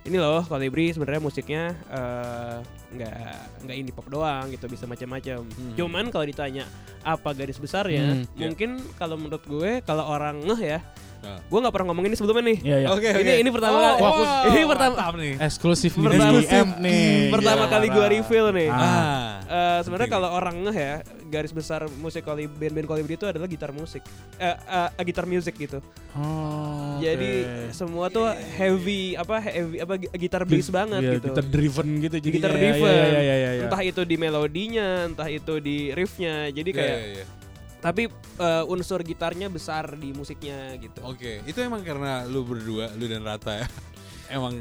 ini loh Kolibri sebenarnya musiknya eh, nggak nggak indie pop doang gitu bisa macam-macam
Hmm.
cuman kalau ditanya apa garis besarnya
Hmm,
ya.
mungkin kalau menurut gue kalau orang ngeh ya
Nah.
gue nggak pernah ngomong ini sebelumnya nih
Iya, iya.
Oke,
ini
oke.
ini pertama
Oh,
kali
wow,
ini pertama
nih.
Eksklusif nih
Pertama-
di M nih.
pertama
Iya.
kali gue reveal nih
Ah.
Eh, sebenarnya kalau orang ngeh ya garis besar musik koli band-band kolibri itu adalah gitar musik eh eh, gitar music gitu
Oh,
jadi semua tuh heavy apa heavy apa gi- gitar bass banget
Iya,
gitu
Gitar driven gitu jadi.
Gitar
Iya,
driven.
Iya, iya, iya, iya.
entah itu di melodinya entah itu di riffnya jadi
Iya,
kayak
iya, iya.
Tapi eh, unsur gitarnya besar di musiknya gitu
Oke, itu emang karena lu berdua, lu dan Rata ya. (laughs) Emang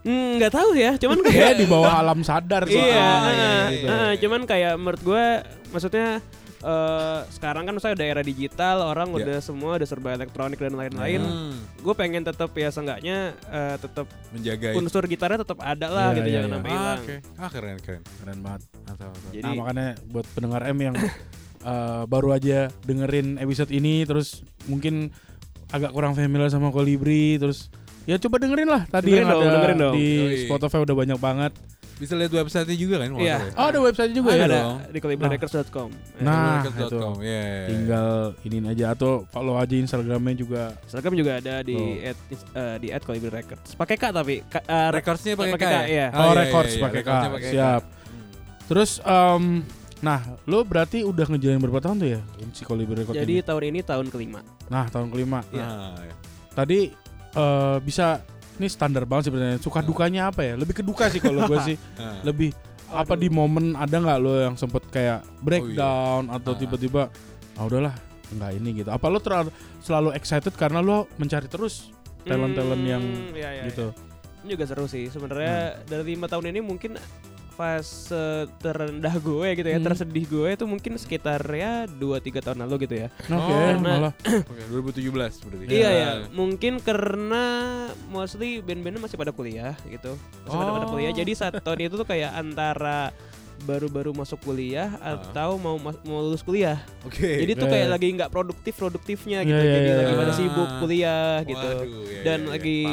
Hmm, nggak tahu ya cuman
Kayak
kayak
di bawah alam sadar
iya,
soalnya.
iya,
eh,
iya,
gitu.
eh, cuman kayak menurut gue maksudnya eh, sekarang kan saya udah era digital orang
Ya.
udah semua udah serba elektronik dan lain-lain
hmm,
gue pengen tetap ya seenggaknya eh, tetap
menjaga itu.
unsur gitarnya tetap ada lah
Iya,
gitu
iya,
jangan
iya.
sampai
Ah,
hilang
oke. Ah, keren, keren.
Keren banget. Mantap, mantap.
Jadi-
nah makanya buat pendengar M yang (laughs) eh, baru aja dengerin episode ini terus mungkin agak kurang familiar sama Kolibri terus ya coba dengerin lah tadi
Dengerin
yang
dong,
ada
dengerin dong.
di
Yoi.
Spotify udah banyak banget.
Bisa lihat website-nya juga kan?
Iya.
ya?
Oh ada website juga
Ada
ya.
dong.
di kolibrirecords.com
Nah,
Website.com,
itu.
iya.
Tinggal ini aja atau follow aja Instagramnya juga.
Instagram juga ada di
Tuh.
at, eh, di at Colibri Records pakai k tapi K, eh,
Records-nya pakai
pakai
K
K,
ya?
iya.
Ah,
Oh,
iya,
records
iya, iya.
pakai K.
Records-nya pakai K.
Siap.
Hmm.
Terus em, nah lo berarti udah ngejalin berapa tahun tuh ya si Kolibri Record
jadi
ini?
tahun ini tahun kelima
Nah tahun kelima.
Iya.
Ah, iya.
Tadi eh, bisa ini standar banget sih pertanyaan. Suka
Hmm.
dukanya apa ya? Lebih ke duka sih kalau gue sih. (laughs)
Ah.
Lebih apa di momen ada nggak lo yang sempet kayak breakdown atau
Ah.
tiba-tiba ah udahlah nggak ini gitu. Apa lo terlalu selalu excited karena lo mencari terus talent-talent yang
Hmm, iya, iya,
gitu?
iya. Ini juga seru sih sebenarnya
Hmm.
dari lima tahun ini mungkin fase terendah gue gitu ya,
Hmm.
tersedih gue itu mungkin sekitar ya 2-3 tahun lalu gitu ya.
Oke,
Oh,
malah.
Oke, 2017 berarti.
Iya ya, mungkin karena mostly band-bandnya masih pada kuliah gitu, masih pada pada
Oh.
kuliah. Jadi saat tahun itu tuh kayak antara baru-baru masuk kuliah
Ah.
atau mau mau lulus kuliah.
Oke.
Jadi tuh
Iya,
kayak
iya.
lagi nggak produktif produktifnya gitu.
Iya, iya,
Jadi
iya,
lagi
iya.
pada sibuk
Ah.
kuliah gitu.
Waduh, iya,
Dan
iya, iya.
lagi-.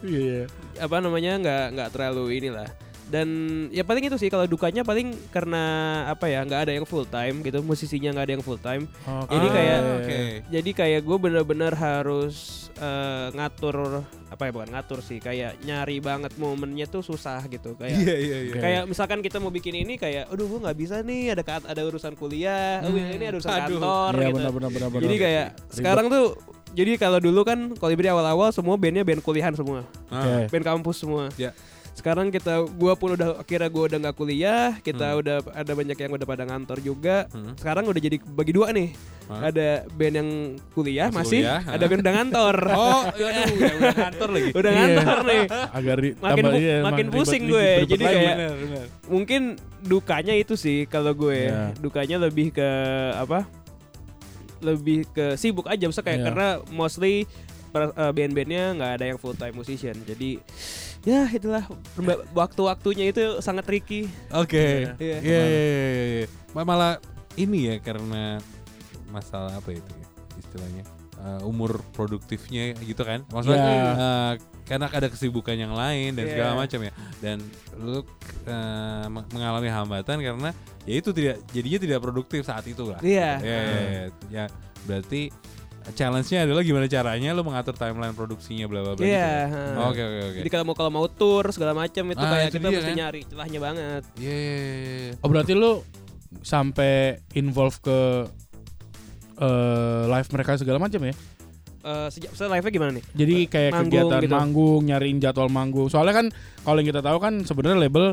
Iya, (laughs) iya.
Apa namanya nggak nggak terlalu inilah. Dan ya paling itu sih kalau dukanya paling karena apa ya nggak ada yang full time gitu musisinya nggak ada yang full time
Oke.
Jadi kayak-
Ah, oke.
jadi kayak gue bener-bener harus eh, ngatur apa ya bukan ngatur sih kayak nyari banget momennya tuh susah gitu kayak
Iya, iya, iya.
Oke.
kayak misalkan kita mau bikin ini kayak aduh gue nggak bisa nih ada ka- ada urusan kuliah oh, ini ada urusan
Aduh.
kantor
Iya,
gitu
benar benar benar benar.
jadi kayak
Ribet.
sekarang tuh jadi kalau dulu kan Kolibri awal-awal semua bandnya band kuliahan semua
Ah,
Oke.
band kampus semua
Ya.
Sekarang kita gua pun udah akhirnya gua udah nggak kuliah kita
Hmm.
udah ada banyak yang udah pada ngantor juga
hmm.
sekarang udah jadi bagi dua nih
Hah?
ada band yang kuliah
Masih
masih,
kuliah,
ada
hah?
band udah ngantor (laughs)
Oh, aduh, udah, udah kantor lagi.
udah
Iya.
ngantor nih
agak ri-
Makin
tambah- iya,
makin
emang
pusing
ribet-
gue,
ribet
jadi
lagi.
kayak-
benar, benar.
mungkin dukanya itu sih kalau gue
Iya.
dukanya lebih ke apa lebih ke sibuk aja Maksudnya kayak
Iya.
karena mostly eh, band-bandnya nggak ada yang full time musician jadi ya itulah waktu-waktunya itu sangat tricky
Oke.
Iya.
Iya, iya, iya, iya. Ma- Malah ini ya karena masalah apa itu ya istilahnya eh, umur produktifnya gitu kan maksudnya
Iya.
eh, karena ada kesibukan yang lain dan
Iya.
segala macam ya dan lu me- mengalami hambatan karena ya itu tidak jadinya tidak produktif saat itu lah
Iya.
ya, ya, ya. Ya, berarti challenge-nya adalah gimana caranya lu mengatur timeline produksinya bla bla bla gitu
Iya,
ya? Oke oke oke.
jadi kalau mau kalau mau tour segala macam itu
Ah,
kayak
itu
kita
dia
mesti
kan.
nyari celahnya banget
Iya, iya, iya, iya.
Oh berarti lu sampai involve ke eh, live mereka segala macam ya?
Eh, sejak saya live-nya gimana nih
Jadi kayak
Manggung
kegiatan
gitu.
manggung, nyariin jadwal manggung. Soalnya kan kalau yang kita tahu kan sebenarnya label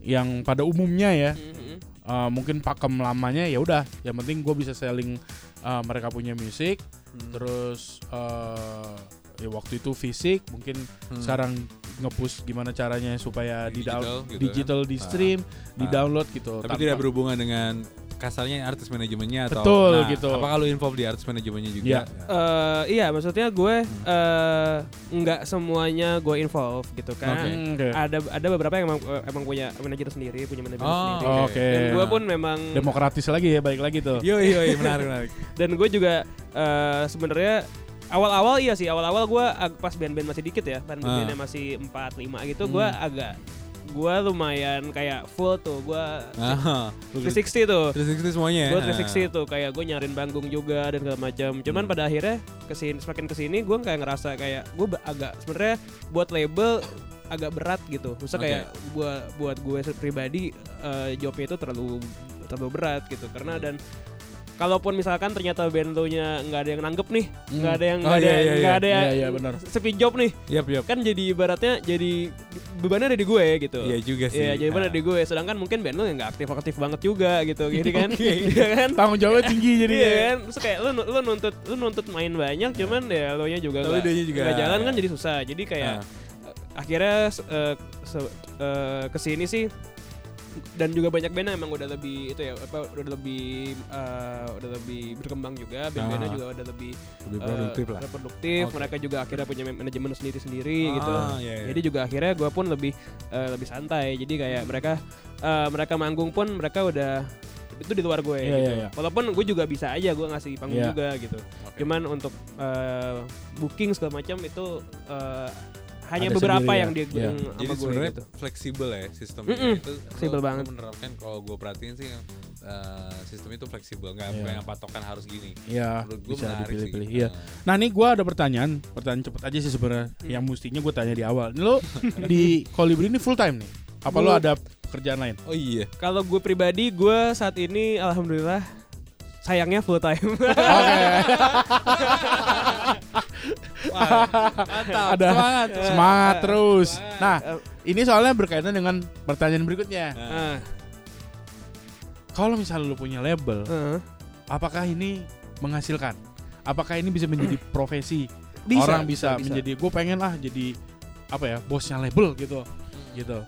yang pada umumnya ya
Mhm.
eh, mungkin pakem lamanya ya udah. Yang penting gue bisa selling eh, mereka punya musik.
Hmm.
Terus eh, ya waktu itu fisik, mungkin
Hmm.
sekarang ngepush gimana caranya supaya di
Digital
digital,
gitu kan.
digital di
Ah.
stream, di
Ah.
download gitu.
Tapi
tanpa-
tidak berhubungan dengan kasarnya artis manajemennya atau
Betul,
nah,
gitu.
Apa kalau involve di artis manajemennya juga?
Iya.
Eh, iya maksudnya gue
Hmm.
eh, nggak semuanya gue involve gitu kan
Oke.
Hmm,
ada ada beberapa yang emang, eh, emang punya manajer sendiri punya manajer
Oh,
sendiri
Oke.
dan gue pun memang
demokratis lagi ya, balik lagi tuh.
Yo yo yo menarik menarik. (laughs)
dan gue juga eh, sebenarnya awal-awal iya sih awal-awal gue pas band-band masih dikit ya band-bandnya masih 4 5 gitu
Hmm.
gue agak gue lumayan kayak full tuh gue
Ah,
360 tuh
360 semuanya. ya?
gue 360 tuh kayak gue nyariin panggung juga dan segala macam cuman
Hmm.
pada akhirnya ke sini semakin ke sini gue kayak ngerasa kayak gue agak sebenarnya buat label agak berat gitu Maksudnya
Oke.
kayak buat buat gue pribadi eh, jobnya itu terlalu terlalu berat gitu karena
Hmm.
dan kalaupun misalkan ternyata band lu nya nggak ada yang nanggep nih
Hmm.
nggak ada yang
Oh,
nggak ada
iya, iya,
nggak
iya.
ada
Iya, iya, benar.
sepi job nih
Yap yap.
kan jadi ibaratnya jadi bebannya ada di gue gitu
Iya juga sih.
Iya, jadi beban ada di gue. Sedangkan mungkin band lu yang nggak aktif-aktif banget juga gitu, (laughs) gini kan? (laughs) Iya kan?
Tanggung jawabnya tinggi jadi
Iya
ya.
kan? Terus kayak lu lu nuntut lu nuntut main banyak, cuman ya lo nya juga nggak jalan kan jadi susah. Jadi kayak
Ah.
akhirnya eh, se- eh, ke sini sih dan juga banyak band yang emang udah lebih itu ya apa udah lebih eh, udah lebih berkembang juga band-bandnya
Ah.
juga udah lebih
lebih
eh,
produktif lah.
produktif.
Oke.
mereka juga akhirnya punya manajemen sendiri sendiri gitu
Ah, iya, iya.
jadi juga akhirnya gue pun lebih eh, lebih santai jadi kayak mereka eh, mereka manggung pun mereka udah itu di luar gue
Iya,
gitu
iya, iya.
walaupun gue juga bisa aja gue ngasih panggung
Iya.
juga gitu
Oke.
cuman untuk eh, booking segala macam itu eh, hanya
Ada
beberapa
sendiri ya.
yang dia
Iya.
yang
Jadi sebenarnya
gitu
fleksibel ya sistemnya
Mm-mm,
itu
fleksibel banget.
menerapkan kalau gue perhatiin sih eh, sistem itu fleksibel nggak
Iya.
nggak yang patokan harus gini.
Iya,
Menurut gue
bisa
menarik
dipilih-pilih.
sih.
Iya.
Eh,
Nah nih gue ada pertanyaan, pertanyaan cepet aja sih sebenarnya. Yang mestinya gue tanya di awal. Lo (laughs) di Kolibri ini full time nih? Apa lo ada pekerjaan lain?
oh iya.
kalau gue pribadi gue saat ini alhamdulillah sayangnya full time
Oke. (laughs)
Mantap.
Ada.
Semangat.
Semangat terus. Nah, ini soalnya berkaitan dengan pertanyaan berikutnya.
Ah,
Kalau misalnya lo punya label,
eh.
apakah ini menghasilkan? Apakah ini bisa menjadi (clears throat) profesi?
Bisa,
Orang bisa,
bisa, bisa.
menjadi gue pengen lah jadi apa ya bosnya label gitu, gitu.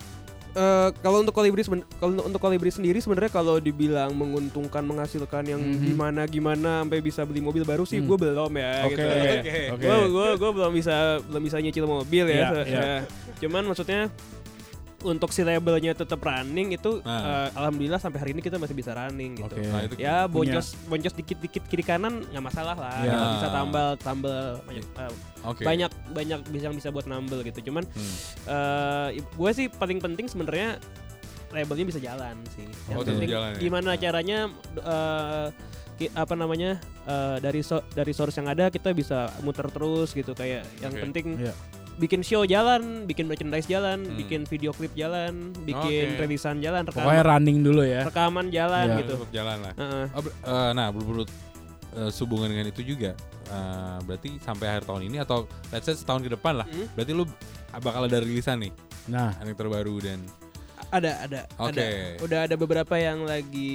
Eh, kalau untuk kolibri kalau untuk kolibri sendiri sebenarnya kalau dibilang menguntungkan menghasilkan yang
Mhm.
gimana gimana sampai bisa beli mobil baru sih
Hmm.
gue belum ya
Oke,
gitu.
oke, (laughs) oke.
Gue gue gue belum bisa belum bisa nyicil mobil ya.
Iya,
se-
iya.
ya. (laughs) Cuman maksudnya untuk si labelnya tetap running itu
Nah.
eh, alhamdulillah sampai hari ini kita masih bisa running gitu.
Oke.
Nah, itu
Ya
Punya-
boncos boncos dikit-dikit kiri kanan nggak masalah lah.
Ya.
Kita bisa tambal tambal banyak eh,
Oke.
banyak banyak bisa yang bisa buat nambel gitu. Cuman
Hmm.
eh gue sih paling penting sebenarnya labelnya bisa jalan sih. Yang
Oh,
penting
jalan ya?
gimana caranya eh, ki- apa namanya eh, dari so- dari source yang ada kita bisa muter terus gitu kayak yang
Oke.
penting
Iya.
Bikin show jalan, bikin merchandise jalan,
Hmm.
bikin video klip jalan, bikin
Oke.
rilisan jalan,
Pokoknya
rekaman,
running dulu ya.
rekaman jalan
Iya.
gitu.
Jalan lah.
Heeh.
Oh, ber- eh, nah, berurut eh, sehubungan dengan itu juga eh, berarti sampai akhir tahun ini atau let's say setahun ke depan lah.
Hmm.
Berarti lu bakal ada rilisan nih,
Nah,
yang terbaru dan
Ada, ada,
Oke.
ada. Udah ada beberapa yang lagi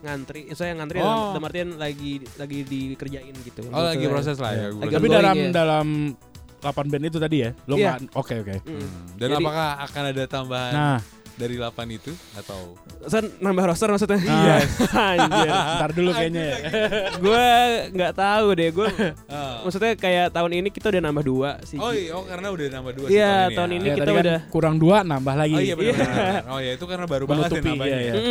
ngantri. Saya yang ngantri
Oh.
dalam, dalam artian lagi lagi dikerjain gitu.
oh lagi
Gitu.
proses lah ya. Proses.
Lagi
tapi dalam
ya.
dalam 8 band itu tadi ya. Lo
Iya.
nggak- oke oke.
Mm.
Hmm. Dan
Jadi-
apakah akan ada tambahan
Nah,
dari 8 itu atau
Sen nambah roster maksudnya?
Iya. (laughs)
Anjir.
ntar dulu kayaknya ya.
gue nggak tahu deh. Gue (laughs)
Ah.
maksudnya kayak tahun ini kita udah nambah dua sih.
Oh iya, oh karena udah nambah dua
Iya,
sih
tahun ini
Ya,
kita
kan
udah
kurang dua nambah lagi.
Oh iya benar.
Iya.
Oh iya itu karena baru banget ya nambahnya.
iya, iya.
ya.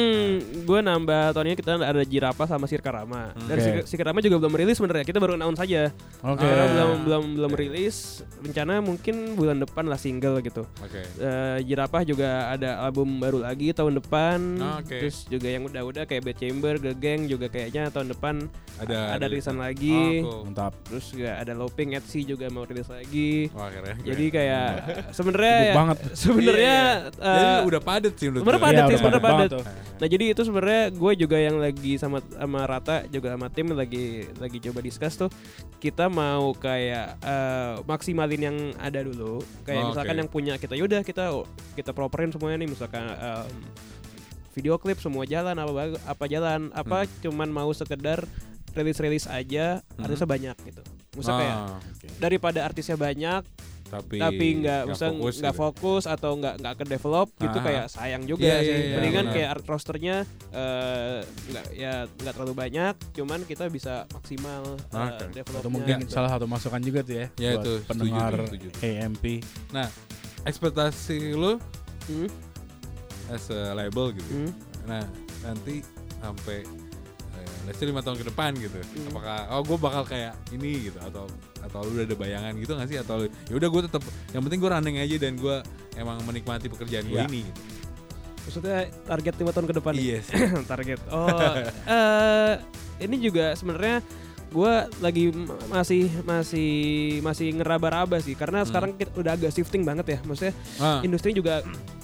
gue nambah tahun ini kita ada Jirapa sama Sirkarama. Dan
Oke.
Sir- Sirkarama juga belum rilis sebenarnya. Kita baru announce saja.
Oke.
Karena belum belum belum rilis. Rencana mungkin bulan depan lah single gitu.
Oke.
Eh, Jirapah juga ada album baru lagi tahun depan.
Oke.
Terus juga yang udah-udah kayak Bad Chamber, The Gang juga kayaknya tahun depan
Ada
ada rilisan lagi.
Oh, cool.
Mantap.
Terus juga ada Loping Etsy juga mau rilis lagi.
Wah keren.
Jadi kayak (laughs) sebenarnya
Sibuk banget. (laughs)
sebenarnya
Jadi
eh,
udah padet sih menurut
sebenarnya padet
Iya,
sih,
udah
sebenarnya padet. Nah jadi itu sebenarnya gue juga yang lagi sama sama Rata juga sama tim lagi lagi coba discuss tuh kita mau kayak eh, maksimalin yang ada dulu kayak
Oh,
misalkan
oke.
yang punya kita yaudah kita kita properin semuanya nih misalkan em, video klip semua jalan apa apa jalan apa cuman mau sekedar rilis rilis aja
Hmm.
artisnya banyak gitu Maksudnya kayak
Ah,
daripada artisnya banyak
tapi
tapi nggak usah
fokus
nggak
gitu.
fokus atau nggak nggak ke develop gitu
Ah.
kayak sayang juga
Iya,
sih
iya, iya,
mendingan
benar.
kayak art rosternya eh, nggak ya nggak terlalu banyak cuman kita bisa maksimal eh,
Oke.
Atau
developnya
mungkin
gitu.
salah satu masukan juga tuh ya,
Ya,
buat
itu,
pendengar
setuju.
AMP.
ekspektasi lu
Hmm,
as a label gitu.
hmm.
Nah nanti sampai eh, let's say lima tahun ke depan gitu.
Hmm.
Apakah oh gue bakal kayak ini gitu atau atau lu udah ada bayangan gitu nggak sih atau ya udah gue tetap yang penting gue running aja dan gue emang menikmati pekerjaan gue
Iya.
ini. Gitu.
maksudnya target lima tahun ke depan nih?
Yes. (coughs)
target oh eh ini juga sebenarnya gue lagi masih masih masih ngeraba-raba sih karena
Hmm.
sekarang kita udah agak shifting banget ya maksudnya
Ah,
industri juga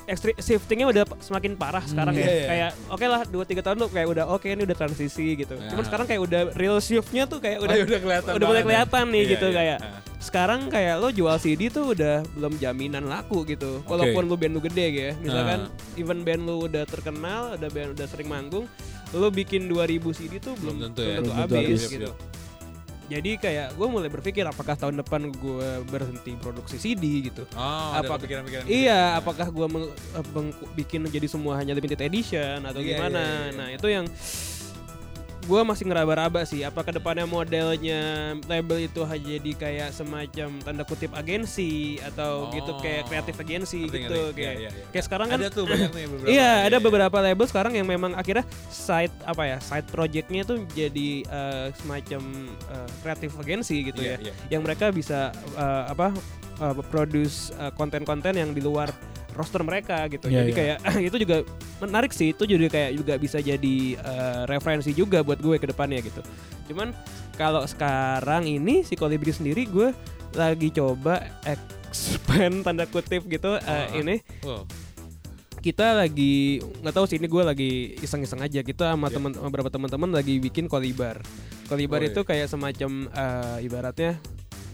ekstri shiftingnya udah semakin parah sekarang
iya,
ya
iya.
kayak oke lah dua tiga tahun tuh kayak udah oke ini udah transisi gitu
Ya.
cuman sekarang kayak udah real shiftnya tuh kayak udah
oh, ya udah kelihatan.
udah mulai
ya.
kelihatan nih
Iya,
gitu
iya.
kayak
Ah.
sekarang kayak lo jual CD tuh udah belum jaminan laku gitu walaupun lu band lu gede gitu ya misalkan
Ah.
even band lu udah terkenal udah band udah sering manggung lo bikin 2000 CD tuh belum,
Belum tentu ya.
tentu
tentu
habis
habis.
gitu
Yap,
jadi kayak gue mulai berpikir apakah tahun depan gue berhenti produksi CD gitu
Oh,
Apa-
kepikiran-pikiran.
Iya,
gitu.
apakah meng- eh, bikin jadi semua hanya limited edition atau
Iya,
gimana?
iya, iya.
Nah, itu yang gua masih ngeraba-raba sih. Apakah depannya modelnya label itu hanya jadi kayak semacam tanda kutip agensi atau gitu kayak kreatif agensi
Ngerti,
gitu
ngerti.
kayak
Iya, iya, iya.
kayak sekarang kan
ada tuh banyak nih beberapa.
Iya, ada beberapa label sekarang yang memang akhirnya side apa ya, side projectnya tuh jadi eh, semacam eh, kreatif agensi gitu
Iya,
ya
iya.
yang mereka bisa uh, apa uh, produce uh, konten-konten yang di luar roster mereka gitu.
Iya,
jadi
iya.
kayak (clears throat) itu juga menarik sih. Itu juga kayak juga bisa jadi uh, referensi juga buat gue ke depannya gitu. Cuman kalau sekarang ini si Kolibri sendiri gue lagi coba expand (laughs) tanda kutip gitu uh,
Oh.
ini
Oh,
kita lagi nggak tahu sih ini gue lagi iseng-iseng aja kita sama
Ya.
teman beberapa teman-teman lagi bikin kolibar kolibar
Oh,
itu kayak semacam eh, ibaratnya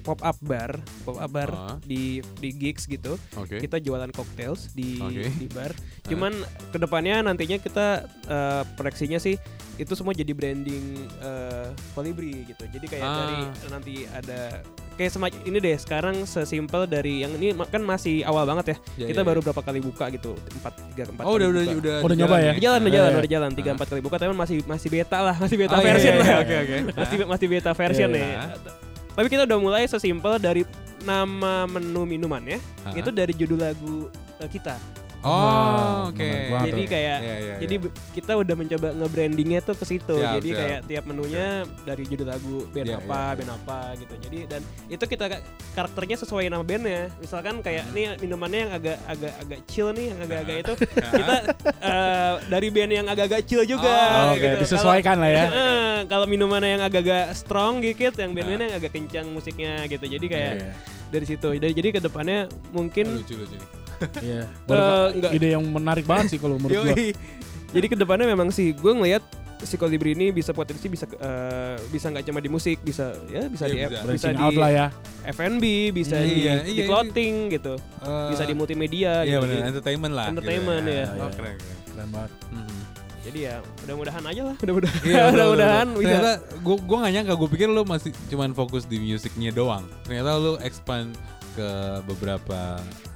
pop up bar pop up bar
Ah.
di di gigs gitu
oke.
kita jualan cocktails di
Oke.
di bar cuman ke depannya nantinya kita eh, proyeksinya sih itu semua jadi branding eh, kolibri gitu jadi kayak
Ah.
dari nanti ada kayak semacam ini deh sekarang sesimpel dari yang ini kan masih awal banget ya.
Ya,
kita
ya,
baru
ya.
berapa kali buka gitu empat tiga empat
Oh
kali
udah udah
buka.
udah
Udah nyoba ya?
Udah jalan, udah
Iya,
jalan,
iya.
udah jalan tiga
Ah.
empat kali buka tapi masih masih beta lah, masih beta
Oh,
version
iya,
lah.
iya, Oke oke.
masih masih beta version nih. Tapi kita udah mulai sesimpel dari nama menu minumannya
Ah.
itu dari judul lagu eh, kita.
Oh oke.
banget
Jadi
tuh.
kayak
Iya, iya,
jadi
iya.
be- kita udah mencoba nge-brandingnya tuh ke situ.
Siap,
Jadi
siap.
kayak tiap menunya dari judul lagu band
Iya,
apa,
iya, iya.
band apa gitu. Jadi dan itu kita ka- karakternya sesuai nama bandnya. Misalkan kayak
Hmm.
nih minumannya yang agak agak agak chill nih, yang agak-agak itu
Nah.
kita eh, dari band yang agak-agak chill juga.
Oh,
Oke,
gitu.
disesuaikan lah ya.
Kalau- (laughs) eh, Kalau minumannya yang agak-agak strong dikit, yang
Nah.
band-bandnya yang agak kencang musiknya gitu. Jadi kayak
Iya.
dari situ. Jadi, jadi ke depannya mungkin
lucu lucu.
Iya.
Enggak.
ide yang menarik banget sih kalau menurut gua.
Yoi.
Jadi ke depannya memang sih gue ngelihat si Kolibri ini bisa potensi bisa eh, bisa nggak cuma di musik bisa ya bisa
Iya,
di
bisa.
bisa, di
out lah ya.
F&B bisa
Hmm,
di,
iya,
di
iya,
clothing gitu
Eh,
bisa di multimedia
Iya
gitu.
benar,
Jadi-
entertainment lah.
Entertainment,
gitu
ya.
Oh
Iya.
keren keren.
Keren banget.
Mhm.
Jadi ya mudah-mudahan aja lah (laughs) mudah-mudahan
Iya,
mudah-mudahan
Ternyata gue gue gak nyangka gue pikir lu masih cuman fokus di musiknya doang. Ternyata lu expand ke beberapa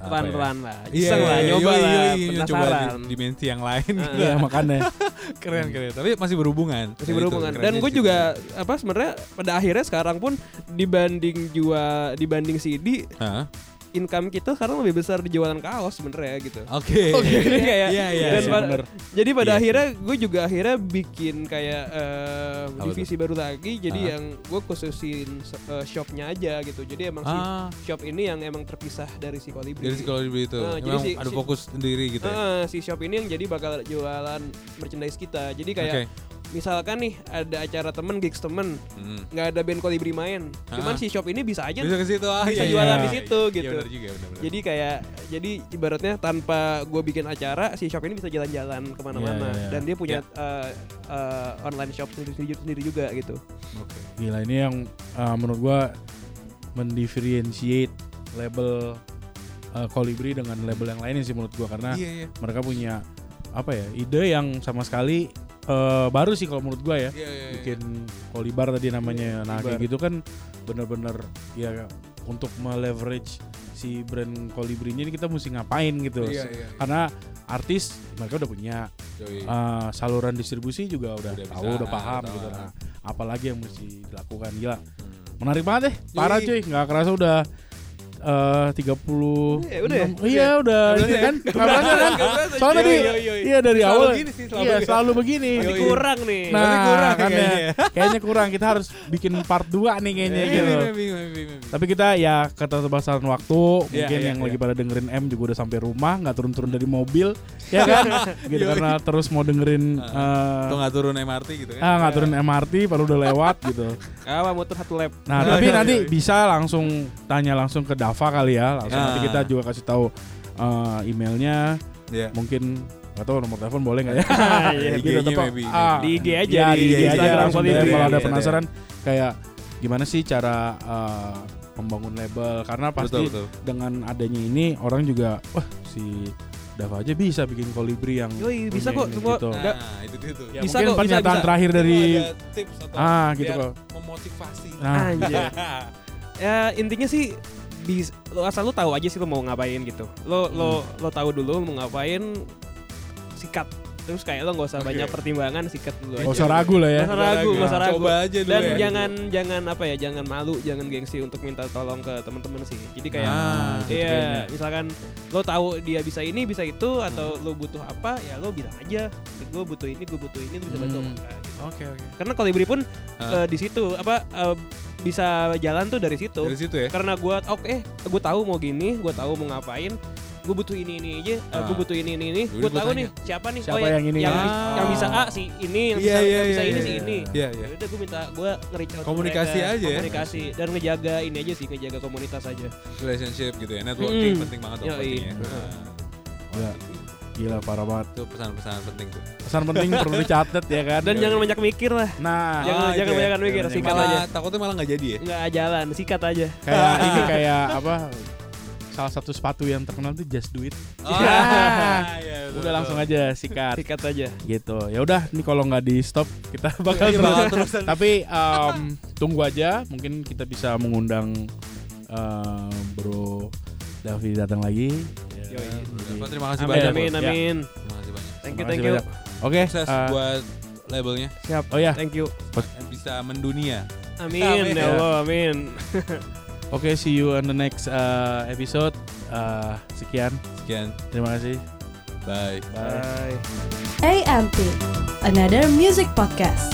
apa ya?
pelan-pelan lah
Iya,
iseng lah
iya,
nyoba
yoi,
lah
yoi,
penasaran
di dimensi yang lain.
Ah,
Iya makanya. (laughs)
keren keren. Tapi masih berhubungan.
masih berhubungan dan gue juga apa sebenarnya pada akhirnya sekarang pun dibanding jual dibanding CD
Hah?
Income kita sekarang lebih besar di jualan kaos sebenarnya gitu
Oke. (laughs)
Jadi kayak
Iya iya.
dan
iya.
pa-
bener.
Jadi pada
Iya
akhirnya gue juga akhirnya bikin kayak
Apa
divisi baru lagi. Jadi
Ah.
yang gue khususin eh, shopnya aja gitu. Jadi emang si
Ah,
shop ini yang emang terpisah dari si Kolibri.
dari sekolah dibeli itu.
Nah, jadi
Memang
si-
ada
si-
fokus sendiri gitu ya.
Ah, si shop ini yang jadi bakal jualan merchandise kita. Jadi kayak
Oke.
Misalkan nih ada acara temen gigs temen
Hmm.
nggak ada band Kolibri main, cuman si shop ini bisa aja
Bisa ke situ ah,
bisa
iya,
jualan
iya,
di
iya.
situ
Iya,
gitu.
benar juga, benar, benar.
Jadi kayak jadi ibaratnya tanpa gue bikin acara si shop ini bisa jalan-jalan ke mana-mana
Iya, iya, iya.
dan dia punya eh, eh, online shop sendiri, sendiri, sendiri juga gitu.
Oke.
Gila ini yang uh, menurut gua mendifferentiate label uh, Kolibri dengan label yang lainnya sih menurut gua karena
Iya iya.
mereka punya apa ya ide yang sama sekali uh, baru sih kalau menurut gua ya.
Iya iya. iya.
bikin Kolibar tadi namanya. Nah kayak gitu kan bener-bener ya untuk meleverage si brand Kolibri ini kita mesti ngapain gitu.
Iya iya.
karena artis mereka udah punya. Uh, saluran distribusi juga udah,
Udah
tahu
bisa,
udah paham
tahu.
gitu nah apalagi yang mesti dilakukan. Gila.
Hmm.
menarik banget deh. Parah cuy. Nggak kerasa udah eh 30
Eh, udah ya?
iya udah
Nggak
ini
berasa
kan
ya?
nggak berasa kan soalnya
Yoi,
di
yoi, yoi.
iya dari
Selalu
awal
gini sih, selalu
iya selalu begini
kurang nih.
nah kan ya.
kayaknya.
kayaknya kurang kita harus bikin part 2 nih kayaknya gitu tapi kita ya keterbatasan waktu
Iya,
mungkin
iya,
yang
iya.
lagi pada dengerin M juga udah sampai rumah nggak turun-turun dari mobil ya (laughs) kan gitu karena terus mau dengerin eh,
Tuh nggak turun MRT gitu kan?
ah nggak turun MRT baru udah lewat gitu
Kawa muter satu lap.
Nah,
Iya,
tapi
iya,
nanti
iya.
bisa langsung tanya langsung ke Dava kali ya. Langsung
Ah.
nanti kita juga kasih tahu uh, emailnya,
Iya.
mungkin nggak tahu nomor telepon boleh nggak ya? (laughs)
Iya,
Gitu,
IG-nya
tetep,
maybe,
ah,
Di IG aja
ya,
di,
di IG aja langsung. DM kalau ada
Iya,
penasaran kayak gimana sih cara uh, membangun label karena pasti
Betul betul.
dengan adanya ini orang juga wah si Dava aja bisa bikin kolibri yang
Yoi, bisa kok, semua
gitu.
Nah, itu dia tuh.
Ya,
Bisa
mungkin
kok, bisa,
pernyataan
bisa.
terakhir dari
tips atau
ah gitu kok.
memotivasi.
Nah, (laughs)
ya intinya sih bis, lo asal lo tahu aja sih lo mau ngapain gitu. Lo lo
Hmm.
lo tahu dulu mau ngapain sikat. Terus kayak lo nggak usah
Oke.
banyak pertimbangan sikat dulu aja.
usah ragu lah ya.
Nggak usah ragu, nggak usah ragu.
Coba aja dulu
Dan
ya.
jangan jangan apa ya, jangan malu, jangan gengsi untuk minta tolong ke teman-teman sih. Jadi kayak
Nah,
Iya,
kayaknya.
misalkan lo tahu dia bisa ini, bisa itu, atau
Hmm.
lo butuh apa, ya lo bilang aja. Gue butuh ini, gue butuh ini, lo bisa bantu
Hmm.
gitu.
Oke oke.
Karena Kolibri pun
Hah?
eh, di situ apa eh, bisa jalan tuh dari situ.
Dari situ ya.
Karena gue, oke, gue tahu mau gini, gue tahu mau ngapain, gue butuh ini ini aja,
Ah.
gue butuh ini ini ini, gue
gua
tahu nih siapa nih,
Siapa
oh
yang ini?
yang,
Ah.
yang bisa A si ini, yang
Iya,
bisa,
iya,
yang bisa
iya,
ini
iya,
si
iya.
ini.
Iya iya.
Ya udah gue minta gue ke
Komunikasi
mereka.
aja ya.
komunikasi dan ngejaga ini aja sih ngejaga komunitas aja
Relationship gitu ya. Networking
Mm.
penting banget dong pastinya.
Heeh.
Nah,
Ya, gila parah banget.
Itu pesan-pesan penting tuh.
Pesan penting perlu dicatat ya kan.
dan jangan banyak mikir lah
Nah,
jangan
Ah,
jangan
ya.
banyak mikir sikat aja
takutnya malah nggak jadi ya.
nggak jalan sikat aja
kayak (laughs) ini kayak apa? Salah satu sepatu yang terkenal tuh Just Do It.
Ah, (laughs) iya, betul,
Udah langsung aja sikat
sikat aja
gitu. Ya udah, nih kalau nggak di stop kita (laughs) bakal
Iya,
terus. Tapi em, tunggu aja, mungkin kita bisa mengundang eh, Bro Davi datang lagi. Ya,
Yoi.
terima kasih
Amin
banyak.
amin
Ya.
amin.
Terima kasih banyak.
Thank you thank you.
Oke,
Sukses
eh,
buat labelnya
Siap.
oh ya,
Thank you.
bisa mendunia.
Amin
Amin.
ya Allah amin. (laughs)
oke see you on the next uh, episode. Uh, sekian,
Sekian,
terima kasih.
bye.
Bye.
Bye.
AMP, another music podcast.